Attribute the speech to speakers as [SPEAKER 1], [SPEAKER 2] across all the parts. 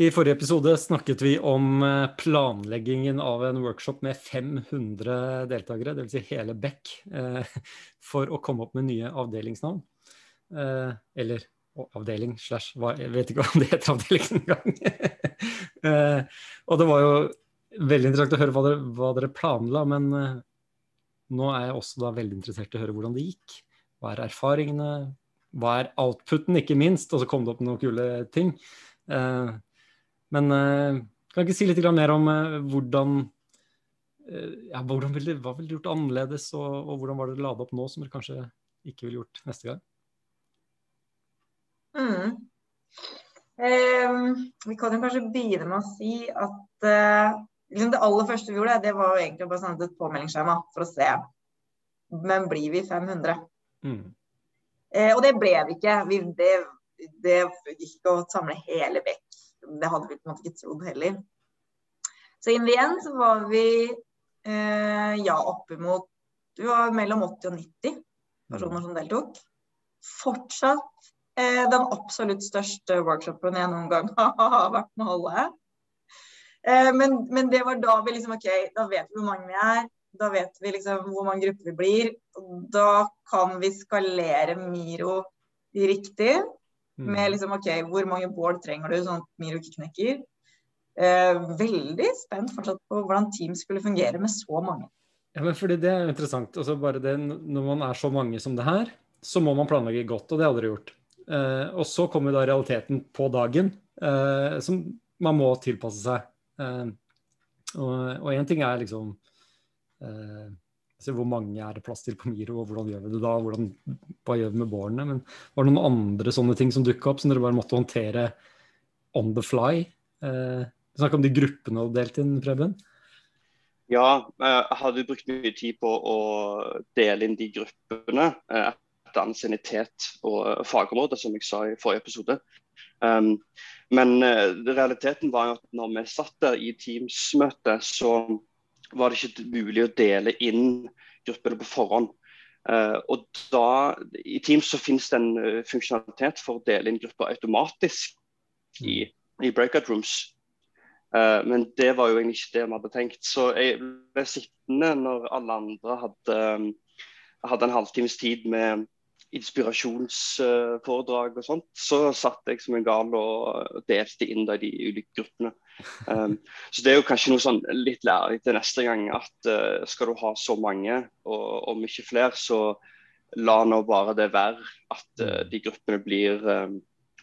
[SPEAKER 1] I forrige episode snakket vi om eh, planleggingen av en workshop med 500 deltakere, dvs. Si hele Beck, eh, for å komme opp med nye avdelingsnavn. Eh, eller avdeling slash Jeg vet ikke om det heter avdelingen engang. og det var jo veldig interessant å høre hva dere, hva dere planla, men nå er jeg også da veldig interessert i å høre hvordan det gikk. Hva er erfaringene? Hva er outputen, ikke minst? Og så kom det opp noen kule ting. Men uh, kan ikke si litt mer om uh, hvordan uh, ja, hvordan ville, Hva ville du gjort annerledes, og, og hvordan var det lada opp nå som dere kanskje ikke ville gjort neste gang?
[SPEAKER 2] Mm. Um, vi kan jo kanskje begynne med å si at liksom det aller første vi gjorde, det var jo egentlig å bare sende et påmeldingsskjema for å se. Men blir vi 500? Mm. og det ble vi ikke. Vi, det, det gikk ikke å samle hele Bekk det hadde vi på en måte ikke trodd heller. Så in the end så var vi eh, ja oppimot Vi var mellom 80 og 90 personer som deltok. Fortsatt eh, den absolutt største workshopen jeg noen gang har vært med å holde. Eh, men, men, det var da vi liksom OK, da vet vi hvor mange vi er. Da vet vi liksom hvor mange grupper vi blir. Da kan vi skalere Miro riktig. Mm. Med liksom OK, hvor mange bål trenger du, sånn at Miro ikke knekker. Eh, veldig spent fortsatt på hvordan team skulle fungere med så mange.
[SPEAKER 1] Ja, men fordi Det er interessant. Altså bare det, Når man er så mange som det her, så må man planlegge godt, og det har dere gjort. Eh, og så kommer da realiteten på dagen, eh, som man må tilpasse seg. Eh, og én ting er liksom eh, altså Hvor mange er det plass til på Miro, og hvordan gjør vi det da? Hvordan, hva gjør vi med bårene? Men var det noen andre sånne ting som dukka opp, som dere bare måtte håndtere on the fly? Eh, Snakk om de gruppene du delte inn, Preben.
[SPEAKER 3] Ja, jeg hadde brukt mye tid på å dele inn de gruppene eh, etter ansiennitet og fagområde, som jeg sa i forrige episode. Um, men realiteten var jo at når vi satt der i Teams-møte, så var det ikke mulig å dele inn gruppene på forhånd. Uh, og da, I Teams så finnes det en uh, funksjonalitet for å dele inn grupper automatisk i, i breakout rooms. Uh, men det var jo egentlig ikke det vi hadde tenkt. Så jeg ble sittende når alle andre hadde, hadde en halvtimes tid med inspirasjonsforedrag og sånt, så satt jeg som en gal og delte inn de ulike gruppene. Um, så det er jo kanskje noe sånn litt lærerig til neste gang at uh, skal du ha så mange, og om ikke flere, så la nå bare det være at uh, de gruppene blir um,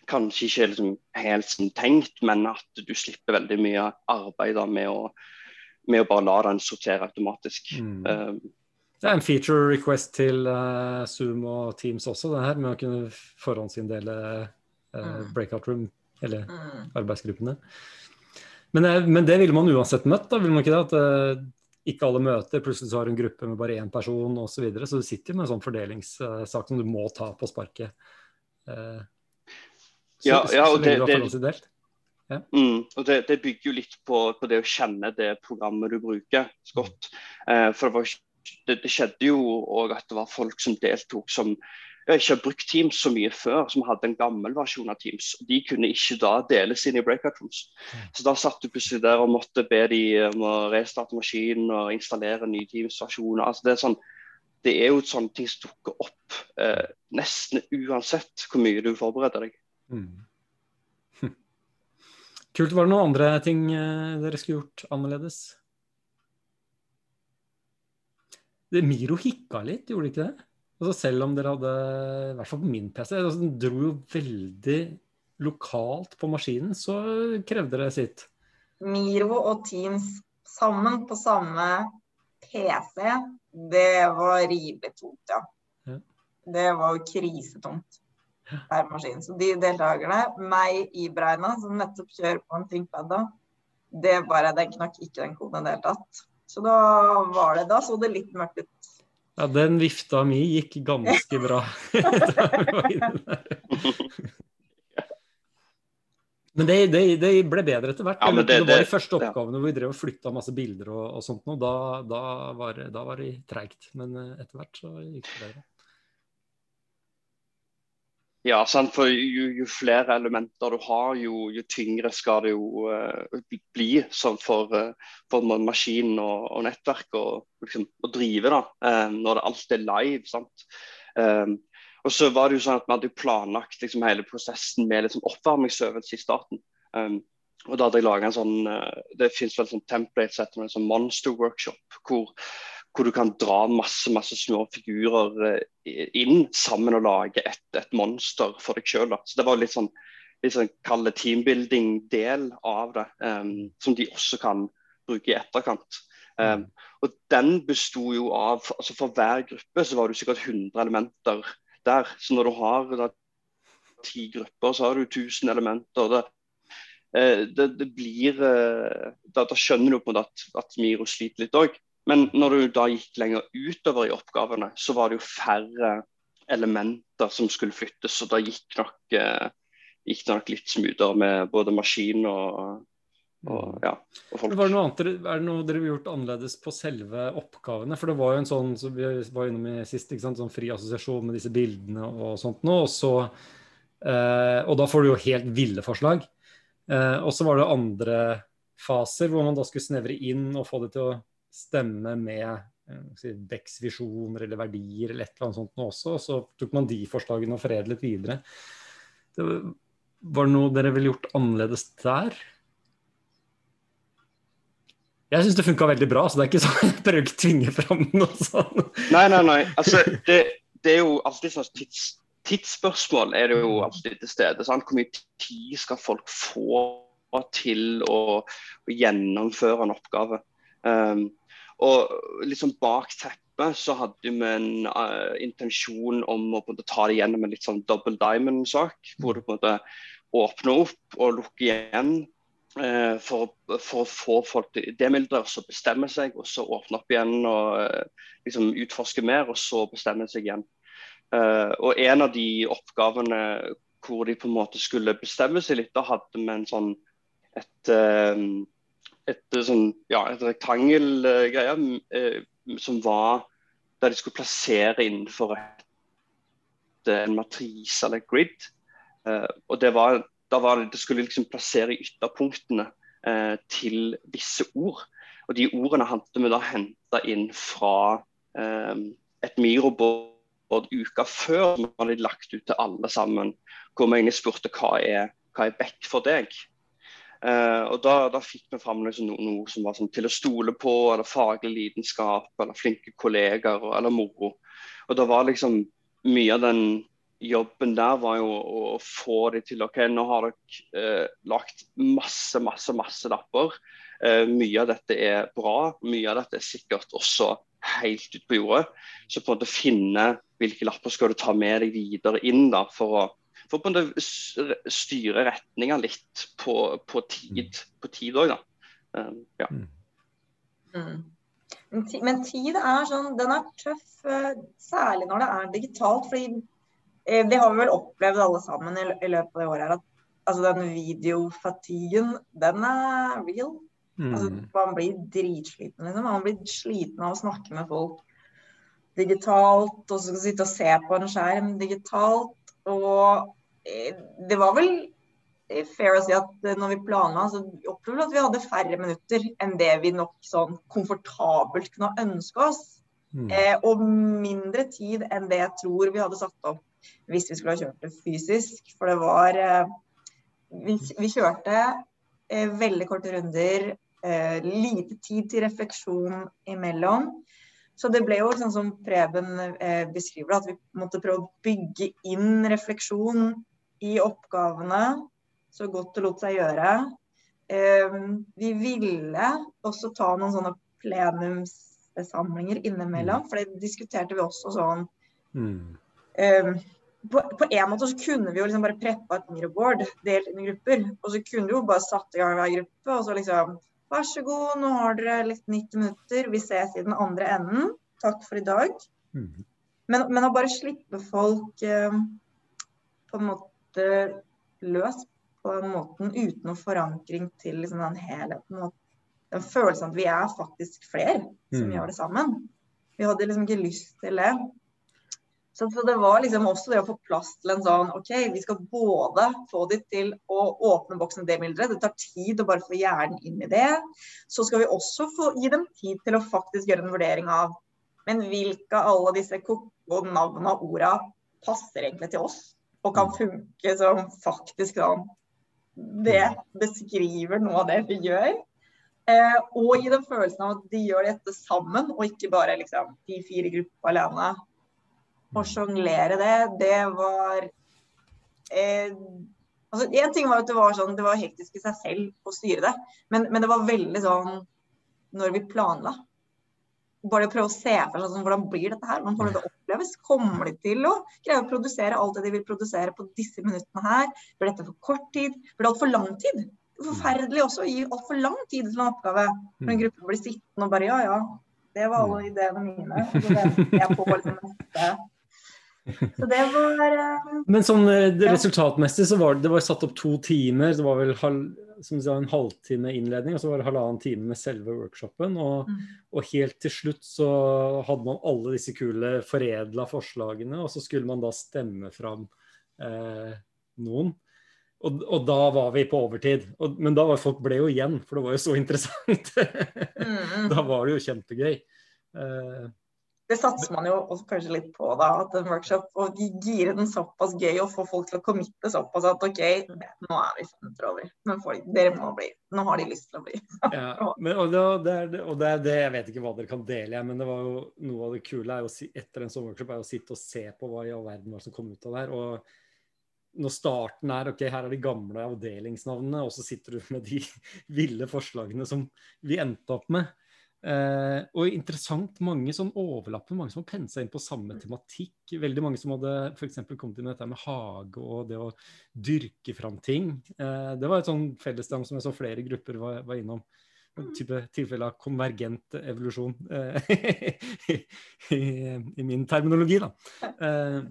[SPEAKER 3] kanskje ikke liksom helt som tenkt, men at du slipper veldig mye arbeid med å, med å bare la den sortere automatisk. Mm. Um,
[SPEAKER 1] det er en feature request til uh, Zoom og Teams også, det her med å kunne forhåndsinndele uh, breakout room, eller mm. arbeidsgruppene. Men, uh, men, det ville man uansett møtt, da, vil man ikke det? At uh, ikke alle møter, plutselig så har du en gruppe med bare én person osv. Så, videre, så du sitter med en sånn fordelingssak som du må ta på sparket.
[SPEAKER 3] Så, ja, ja, og det, det, ja. Mm, og det, det, bygger jo litt på, på, det å kjenne det programmet du bruker godt. Uh, for det var det, det, skjedde jo òg at det var folk som deltok som ikke har ikke brukt Teams så mye før, som hadde en gammel versjon av Teams. og De kunne ikke da deles inn i breakout rooms. Mm. Så da satt du plutselig der og måtte be de om å restarte maskinen og installere ny Teams-versjon. Altså det, er sånn, det er jo sånne ting som dukker opp eh, nesten uansett hvor mye du forbereder deg. Mm.
[SPEAKER 1] Kult. Var det noen andre ting eh, dere skulle gjort annerledes? det, Miro hikka litt, gjorde det ikke det? Altså selv om dere hadde, i hvert fall på min PC, altså den dro jo veldig lokalt på maskinen, så krevde det sitt.
[SPEAKER 2] Miro og Teams sammen på samme PC, det var rimelig tungt, ja. ja. Det var krisetungt per maskin. Så de deltakerne, meg iberegna, som nettopp kjører på en ThinkPad da, det bare, den knakk ikke den koden i det hele tatt. Så da var det Da så det litt mørkt ut.
[SPEAKER 1] Ja, den vifta mi gikk ganske bra. Men det, det, det, ble bedre etter hvert. Ja, det, det, var de første oppgavene ja. hvor vi drev og flytta masse bilder og, og sånt noe. Da, da, var, da var det treigt. Men eh, etter hvert så gikk det bedre.
[SPEAKER 3] Ja, sant? for jo, jo, flere elementer du har, jo, jo tyngre skal det jo uh, bli for, uh, for maskin og, og, nettverk å, liksom, drive da, uh, når det alt er live. Um, og så var det jo sånn at Vi hadde planlagt liksom, hele prosessen med liksom, oppvarmingsøvelse i starten. Um, og da hadde jeg laget en sånn, Det finnes vel sånn template sett en sånn monster workshop. hvor hvor du kan dra masse masse små figurer eh, inn sammen og lage et, et monster for deg sjøl. Det var litt sånn, litt sånn kall teambuilding-del av det, um, som de også kan bruke i etterkant. Um, og den besto jo av altså For hver gruppe så var det sikkert 100 elementer der. Så når du har ti grupper, så har du 1000 elementer. Det, eh, det, det blir eh, da, da, skjønner du på en måte at, at Miro sliter litt òg. Men når du da gikk lenger utover i oppgavene, så var det jo færre elementer som skulle flyttes. så da gikk, nok, eh, gikk det nok litt smoothere med både maskin og, og, mm. ja, og folk.
[SPEAKER 1] Var det noe annet, er det noe dere har gjort annerledes på selve oppgavene? For det var jo en sånn som vi var innom i sist, ikke sant? sånn fri assosiasjon med disse bildene og sånt nå. Og, så, eh, og da får du jo helt ville forslag. Eh, og så var det andre faser hvor man da skulle snevre inn og få det til å stemme med eh, si, Becks visjoner eller verdier eller et eller annet sånt nå også. Og så tok man de forslagene og foredlet videre. Det var det noe dere ville gjort annerledes der? Jeg syns det funka veldig bra, så det er ikke sånn jeg prøver å tvinge fram noe sånt.
[SPEAKER 3] Nei, nei, nei. Altså, det, det er jo alltid sånn tids, tidsspørsmål er det jo alltid til stede. Sant? Hvor mye tid skal folk få til å, å gjennomføre en oppgave? Um, og liksom bak teppet så hadde vi en uh, intensjon om å ta det gjennom en litt sånn double diamond-sak. Hvor du på en måte åpner opp og lukker igjen uh, for, for, å få folk til demildre, og så bestemme seg, og så åpne opp igjen og uh, liksom utforske mer, og så bestemme seg igjen. og en av de oppgavene hvor de på en måte skulle bestemme seg litt, da hadde vi en sånn et et, eh, sånn, ja, et rektangelgreie eh, som var der de skulle plassere innenfor et, eh, en matrise eller et grid. Eh, og det, var, var, det skulle liksom plassere ytterpunktene eh, til visse ord. Og de ordene hadde vi da henta inn fra eh, et Mirobord uka før, som hadde lagt ut til alle sammen. Hvor vi egentlig spurte hva er, hva er back for deg? Uh, og Da, da fikk vi fram liksom noe, noe, som var sånn, til å stole på, eller faglig lidenskap, eller flinke kolleger, eller moro. Og da var liksom Mye av den jobben der var jo å, å få de til OK, nå har dere uh, lagt masse, masse, masse lapper. Uh, mye av dette er bra, mye av dette er sikkert også helt ut på jordet. Så på en måte finne hvilke lapper skal du ta med deg videre inn da, for å for på en måte styre retninga litt på, på, tid på tid òg, da. Um, ja. Mm.
[SPEAKER 2] mm. Men tid er sånn, den er tøff, eh, særlig når det er digitalt. fordi eh, det har vi vel opplevd alle sammen i, i løpet av det året her, at altså, den videofatien, den er real. Mm. Altså, man blir dritsliten. Liksom. Man blir sliten av å snakke med folk digitalt, og så sitte og se på en skjerm digitalt. Og det var vel fair å si at eh, når vi planla, så opplevde vi at vi hadde færre minutter enn det vi nok sånn komfortabelt kunne ønske oss. Mm. Eh, og mindre tid enn det jeg tror vi hadde satt opp hvis vi skulle ha kjørt det fysisk. For det var eh, vi, vi, kjørte eh, veldig korte runder, eh, lite tid til refleksjon imellom. Så det ble jo sånn som Preben beskriver, at vi måtte prøve å bygge inn refleksjon i oppgavene så godt det lot seg gjøre. Ehm, vi ville også ta noen sånne plenumssamlinger innimellom, mm. for det diskuterte vi også sånn. Mm. Um, på, på, en måte så kunne vi jo liksom bare preppa et mirrorboard, delt inn i grupper. Og så kunne vi jo bare satt i gang hver gruppe og så liksom Vær så god, nå har dere litt 90 minutter. Vi ses i den andre enden. Takk for i dag. Mm. Men, men, å bare slippe folk eh, på en måte løs på den måten uten noen forankring til liksom, den helheten. Og den følelsen at vi er faktisk flere som mm. gjør det sammen. Vi hadde liksom ikke lyst til det. Så, så, det var liksom også det å få plass til en sånn OK, vi skal både få de til å åpne boksen demildre, det tar tid å bare få hjernen inn i det. Så skal vi også få, gi dem tid til å faktisk gjøre en vurdering av men hvilke av alle disse koko navnene og orda passer egentlig til oss og kan funke som faktisk sånn Det beskriver noe av det vi gjør. Eh, og gi dem følelsen av at de gjør dette sammen, og ikke bare liksom, de fire grupper alene å sjonglere det, det var eh, altså Én ting var at det var sånn, det var hektisk i seg selv å styre det, men, men det var veldig sånn når vi planla. Bare prøve å se for seg sånn, hvordan blir dette her? Hvordan får det oppleves? Kommer de til å greie å produsere alt det de vil produsere på disse minuttene her? Blir dette for kort tid? Blir det altfor lang tid? Er forferdelig også å gi altfor lang tid til en oppgave. For en gruppe blir sittende og bare ja, ja, det var alle ideene mine. Så det jeg på liksom neste så det var uh...
[SPEAKER 1] Men sånn eh, resultatmessig så var det, det var satt opp to timer. Det var vel halv, som sa, en halvtime innledning, og så var det halvannen time med selve workshopen. Og, mm. og, helt til slutt så hadde man alle disse kule foredla forslagene, og så skulle man da stemme fram eh, noen. Og, og, da var vi på overtid. Og, men da var folk ble jo igjen, for det var jo så interessant. mm. Da var det jo kjempegøy. Eh,
[SPEAKER 2] det satser man jo også kanskje litt på, da, at en workshop og gire den såpass gøy og få folk til å committe såpass at OK, nå er vi 50 over. Nå de, dere må bli. Nå har de lyst til å bli.
[SPEAKER 1] ja, men, og, det, og, det er, og, det, er, det, Jeg vet ikke hva dere kan dele, men det var jo noe av det kule er jo, etter en sånn workshop er å sitte og se på hva i all verden var som kom ut av det her. og når starten er ok, her er de gamle avdelingsnavnene, og så sitter du med de ville forslagene som vi endte opp med. Eh, og interessant mange som overlapper, mange som har pensa inn på samme tematikk. Veldig mange som hadde f.eks. kommet inn med dette med hage og det å dyrke fram ting. Eh, det var et sånn fellesdam som jeg så flere grupper var, var innom. En type tilfelle av konvergent evolusjon eh, i, i, min terminologi, da. Eh,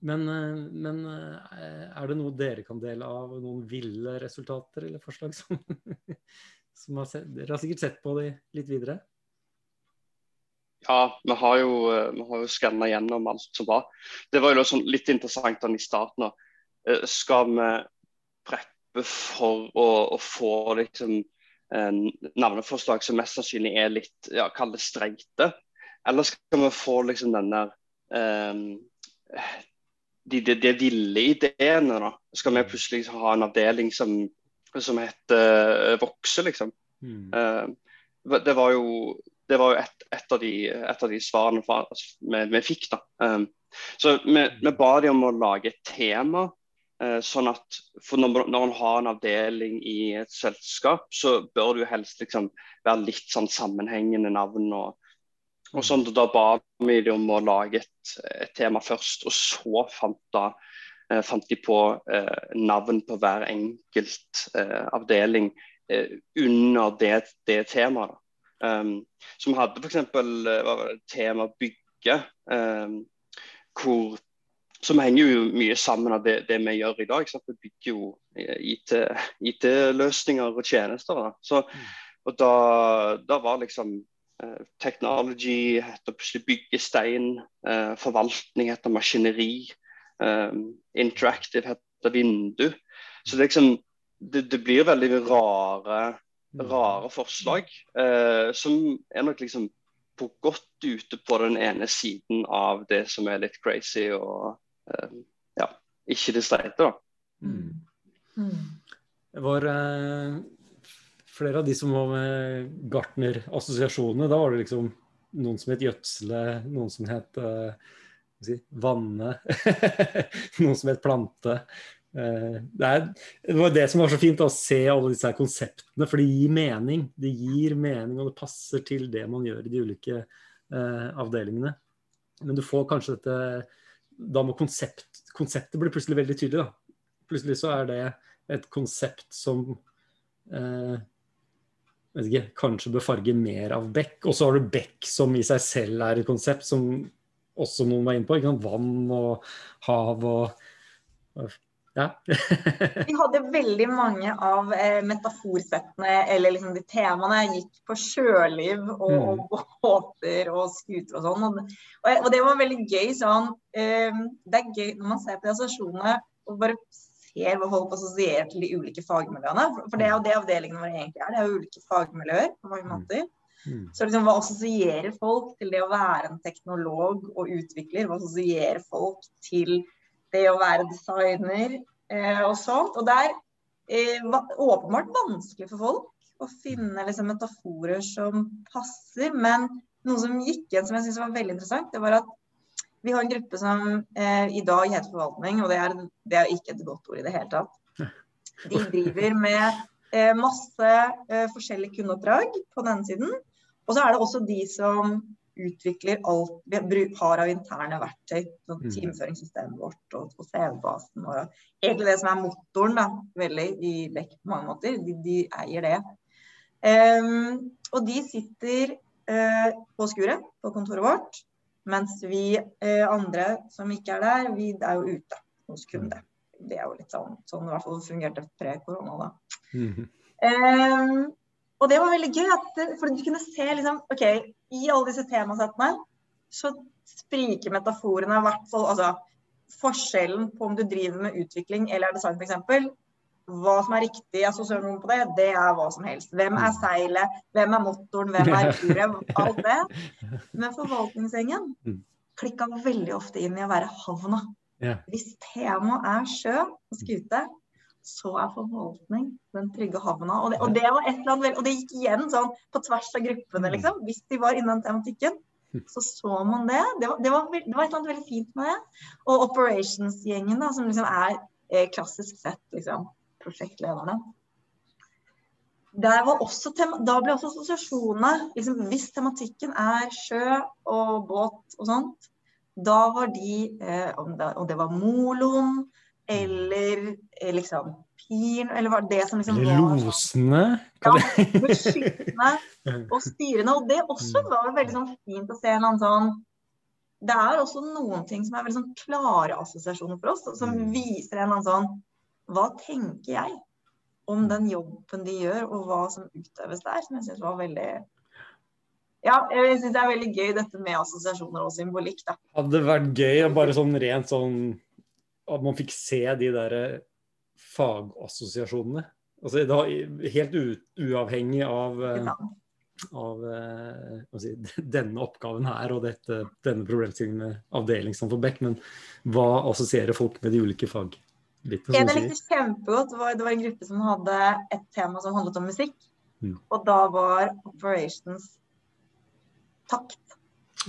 [SPEAKER 1] men, eh, men, eh, er det noe dere kan dele av, noen ville resultater eller forslag som Har sett, dere har sikkert sett på det litt videre?
[SPEAKER 3] Ja, vi har jo, vi har jo skanna gjennom alt som var. Det var jo sånn litt interessant i starten. Eh, skal vi preppe for å, å få liksom, navneforslag som mest sannsynlig er litt ja, kall det streite? Eller skal vi få liksom denne um, de, de, de, ville ideene, da? Skal vi plutselig ha en avdeling som som het uh, Vokse, liksom. Mm. Uh, det var jo, det var jo et, et, av de, et, av de, svarene fra, altså, vi, vi, fikk. da. Um, så vi, vi, ba de om å lage et tema. Sånn at når, når man har en avdeling i et selskap, så bør det jo helst liksom være litt sånn sammenhengende navn. og og sånn, Da ba vi dem om å lage et, et tema først, og så fant da Eh, fant de på eh, navn på hver enkelt eh, avdeling under det, det temaet. Um, som hadde f.eks. Tema bygge, um, hvor, som henger jo mye sammen av det, det vi gjør i dag. Vi bygger jo IT-løsninger IT og tjenester. Da. Så, og da, da var liksom technology heter plutselig byggestein, forvaltning heter maskineri. Um, interactive heter vindu. Så det, liksom, det, det blir veldig rare, rare forslag. Uh, som er nok liksom på godt ute på den ene siden av det som er litt crazy og uh, ja, ikke det streite, da. Mm.
[SPEAKER 1] Mm. Det var uh, flere av de som var med Gartner-assosiasjonene. Da var det liksom noen som het Gjødsle, noen som het uh, si, vanne, noe som het plante. Eh, det, er, det, var det som var så fint, å se alle disse konseptene. For det gir mening. Det gir mening, og det passer til det man gjør i de ulike uh, avdelingene. Men du får kanskje dette Da må konsept, konseptet bli plutselig veldig tydelig. da. Plutselig så er det et konsept som uh, vet ikke, kanskje bør farge mer av Beck. Og så har du Beck som i seg selv er et konsept som også noen var inne på. Vann og hav og Ja.
[SPEAKER 2] Vi hadde veldig mange av eh, metaforsettene eller liksom de temaene jeg gikk på sjøliv og,
[SPEAKER 1] Mm.
[SPEAKER 2] og båter og skuter og sånn. Og, og, det var veldig gøy sånn eh, Det er gøy når man ser på de assosiasjonene og bare ser hva folk assosierer til de ulike fagmiljøene. For, det er jo det avdelingen våre egentlig er. Det er jo ulike fagmiljøer på mange
[SPEAKER 1] Mm.
[SPEAKER 2] måter.
[SPEAKER 1] Mm.
[SPEAKER 2] Så liksom, hva assosierer folk til det å være en teknolog og utvikler? Hva assosierer folk til det å være designer eh, og sånt? Og det er eh, åpenbart vanskelig for folk å finne liksom, metaforer som passer. Men noe som gikk igjen som jeg syns var veldig interessant, det var at vi har en gruppe som eh, i dag heter forvaltning, og det er, det er ikke et godt ord i det hele tatt. De driver med eh, masse eh, forskjellige kundeoppdrag på den siden. Og så er det også de som utvikler alt vi har av interne verktøy. Sånn
[SPEAKER 1] Mm.
[SPEAKER 2] Teamføringssystemet vårt og, og CV-basen og Egentlig det som er motoren da, veldig i Beck på mange måter. De, de eier det. Um, og de sitter uh, på skuret på kontoret vårt. Mens vi uh, andre som ikke er der, vi er jo ute hos kunde. Det er jo litt sånn, sånn i hvert fall fungerte pre-korona da.
[SPEAKER 1] Mhm.
[SPEAKER 2] Ehm, og det var veldig gøy, at, for du kunne se liksom, ok, i alle disse temasettene så spriker metaforene i hvert fall, altså forskjellen på om du driver med utvikling eller er design f.eks. Hva som er riktig assosiasjon på det, det er hva som helst. Hvem er seilet, hvem er motoren, hvem er uret, alt det. Men forvaltningsgjengen
[SPEAKER 1] Mm.
[SPEAKER 2] klikka veldig ofte inn i å være havna. Hvis temaet er sjø og skute, så er forvaltning den trygge havna. Og det, og det var et eller annet og det gikk igjen sånn på tvers av gruppene, liksom. Hvis de var innen tematikken, så så man det. Det var, det var, det var et eller annet veldig fint med det. Og operations-gjengen, da, som liksom er eh, klassisk sett liksom, prosjektlederne. Der var også da ble også assosiasjonene liksom, Hvis tematikken er sjø og båt og sånt, da var de eh, Og det var moloen eller eh, liksom piren, eller var det som liksom
[SPEAKER 1] Eller
[SPEAKER 2] var
[SPEAKER 1] losene.
[SPEAKER 2] Ja, beskyttende og styrende. Og det også var veldig sånn fint å se en annen sånn Det er også noen ting som er veldig sånn klare assosiasjoner for oss, som
[SPEAKER 1] Mm.
[SPEAKER 2] viser en annen sånn Hva tenker jeg om den jobben de gjør, og hva som utøves der, som jeg syns var veldig Ja, jeg syns det er veldig gøy dette med assosiasjoner og symbolikk, da.
[SPEAKER 1] Hadde vært gøy å bare sånn rent sånn At man fikk se de der eh, fagassosiasjonene. Altså da, helt u, uavhengig av, eh, av eh, si, denne oppgaven her og dette, denne problemstillingen med avdelingsnavn for Beck, men hva assosierer folk med de ulike
[SPEAKER 2] fag?
[SPEAKER 1] Litt,
[SPEAKER 2] jeg likte kjempegodt, var, det var en gruppe som hadde et tema som handlet om musikk.
[SPEAKER 1] Mm.
[SPEAKER 2] Og da var Operations takt.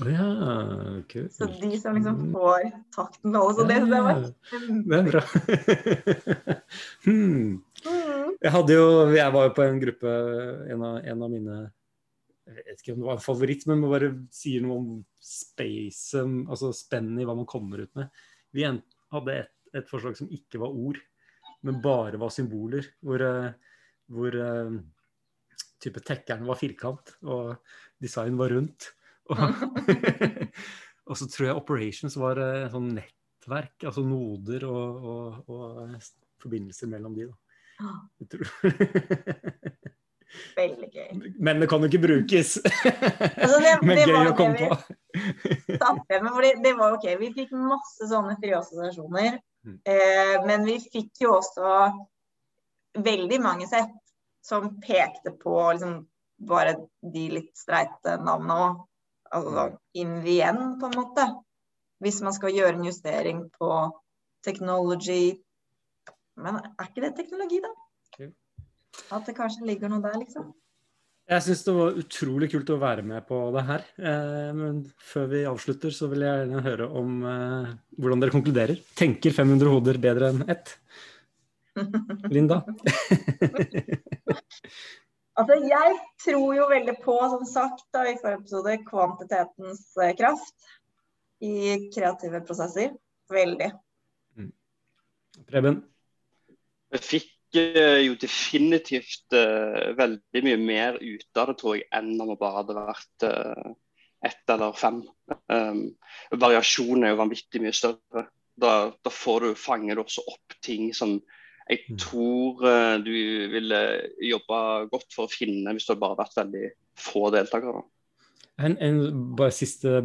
[SPEAKER 1] Ja, kult.
[SPEAKER 2] Så de som liksom
[SPEAKER 1] Mm.
[SPEAKER 2] får takten med alle. Så det, det var
[SPEAKER 1] Det er bra. hmm.
[SPEAKER 2] Mm.
[SPEAKER 1] Jeg hadde jo, jeg var jo på en gruppe, en av, en av mine Jeg vet ikke om det var en favoritt, men man bare sier noe om space, altså spennet i hva man kommer ut med. Vi hadde et, et forslag som ikke var ord, men bare var symboler. Hvor, eh, hvor eh, type tekkeren var firkant, og design var rundt. Og, så tror jeg operations var eh, sånn nettverk, altså noder og, og, og forbindelser mellom de. Da. Tror.
[SPEAKER 2] Veldig gøy.
[SPEAKER 1] Men det kan jo ikke brukes.
[SPEAKER 2] Altså, det-
[SPEAKER 1] Men
[SPEAKER 2] det
[SPEAKER 1] gøy å komme
[SPEAKER 2] vi-
[SPEAKER 1] på.
[SPEAKER 2] Det var ok. Vi fikk masse sånne frøassosiasjoner.
[SPEAKER 1] Mm.
[SPEAKER 2] Eh, men vi fikk jo også veldig mange sett som pekte på liksom bare de litt streite navnene òg. Altså sånn in the end, på en måte. Hvis man skal gjøre en justering på technology Men er ikke det teknologi, da?
[SPEAKER 1] Okay.
[SPEAKER 2] At det kanskje ligger noe der, liksom.
[SPEAKER 1] Jeg syns det var utrolig kult å være med på det her. Eh, men før vi avslutter, så vil jeg gjerne høre om eh, hvordan dere konkluderer. Tenker 500 hoder bedre enn ett? Linda?
[SPEAKER 2] Altså, jeg tror jo veldig på, som sagt da, i forrige episode, kvantitetens eh, kraft i kreative prosesser. Veldig.
[SPEAKER 1] Preben?
[SPEAKER 3] Jeg fikk eh, jo definitivt eh, veldig mye mer ut av det, tror jeg, enn om det bare hadde vært eh, ett eller fem. Um, variasjonen er jo vanvittig mye større. Da, da får du, fanger du også opp ting som jeg
[SPEAKER 1] Mm.
[SPEAKER 3] tror eh, du ville jobba godt for å finne hvis det bare bare vært veldig få deltakere.
[SPEAKER 1] En, en bare siste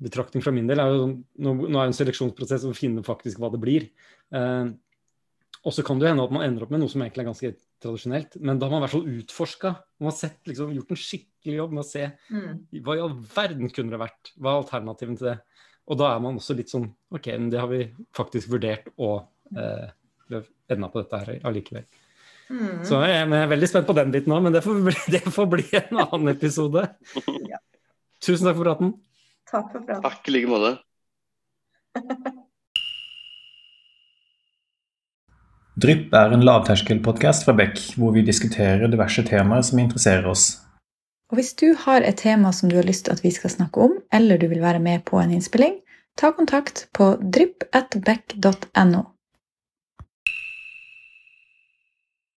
[SPEAKER 1] betraktning fra min del er jo sånn, nå, nå er det en seleksjonsprosess å finne faktisk hva det blir. Eh, og så kan det hende at man ender opp med noe som egentlig er ganske tradisjonelt, men da har man i hvert fall utforska. Man har sett, liksom, gjort en skikkelig jobb med å se
[SPEAKER 2] Mm.
[SPEAKER 1] hva i all verden kunne det vært? Hva er alternativen til det? Og da er man også litt sånn OK, men det har vi faktisk vurdert, og eh, har enda på dette her allikevel.
[SPEAKER 2] Mm.
[SPEAKER 1] Så jeg, jeg er veldig spent på den biten òg, men det får, bli, det får bli en annen episode.
[SPEAKER 2] Ja.
[SPEAKER 1] Tusen takk for praten.
[SPEAKER 2] Takk for praten.
[SPEAKER 3] Takk i like måte.
[SPEAKER 4] Drypp er en lavterskelpodkast fra Beck, hvor vi diskuterer diverse temaer som interesserer oss.
[SPEAKER 5] Og hvis du har et tema som du har lyst til at vi skal snakke om, eller du vil være med på en innspilling, ta kontakt på drypp.beck.no.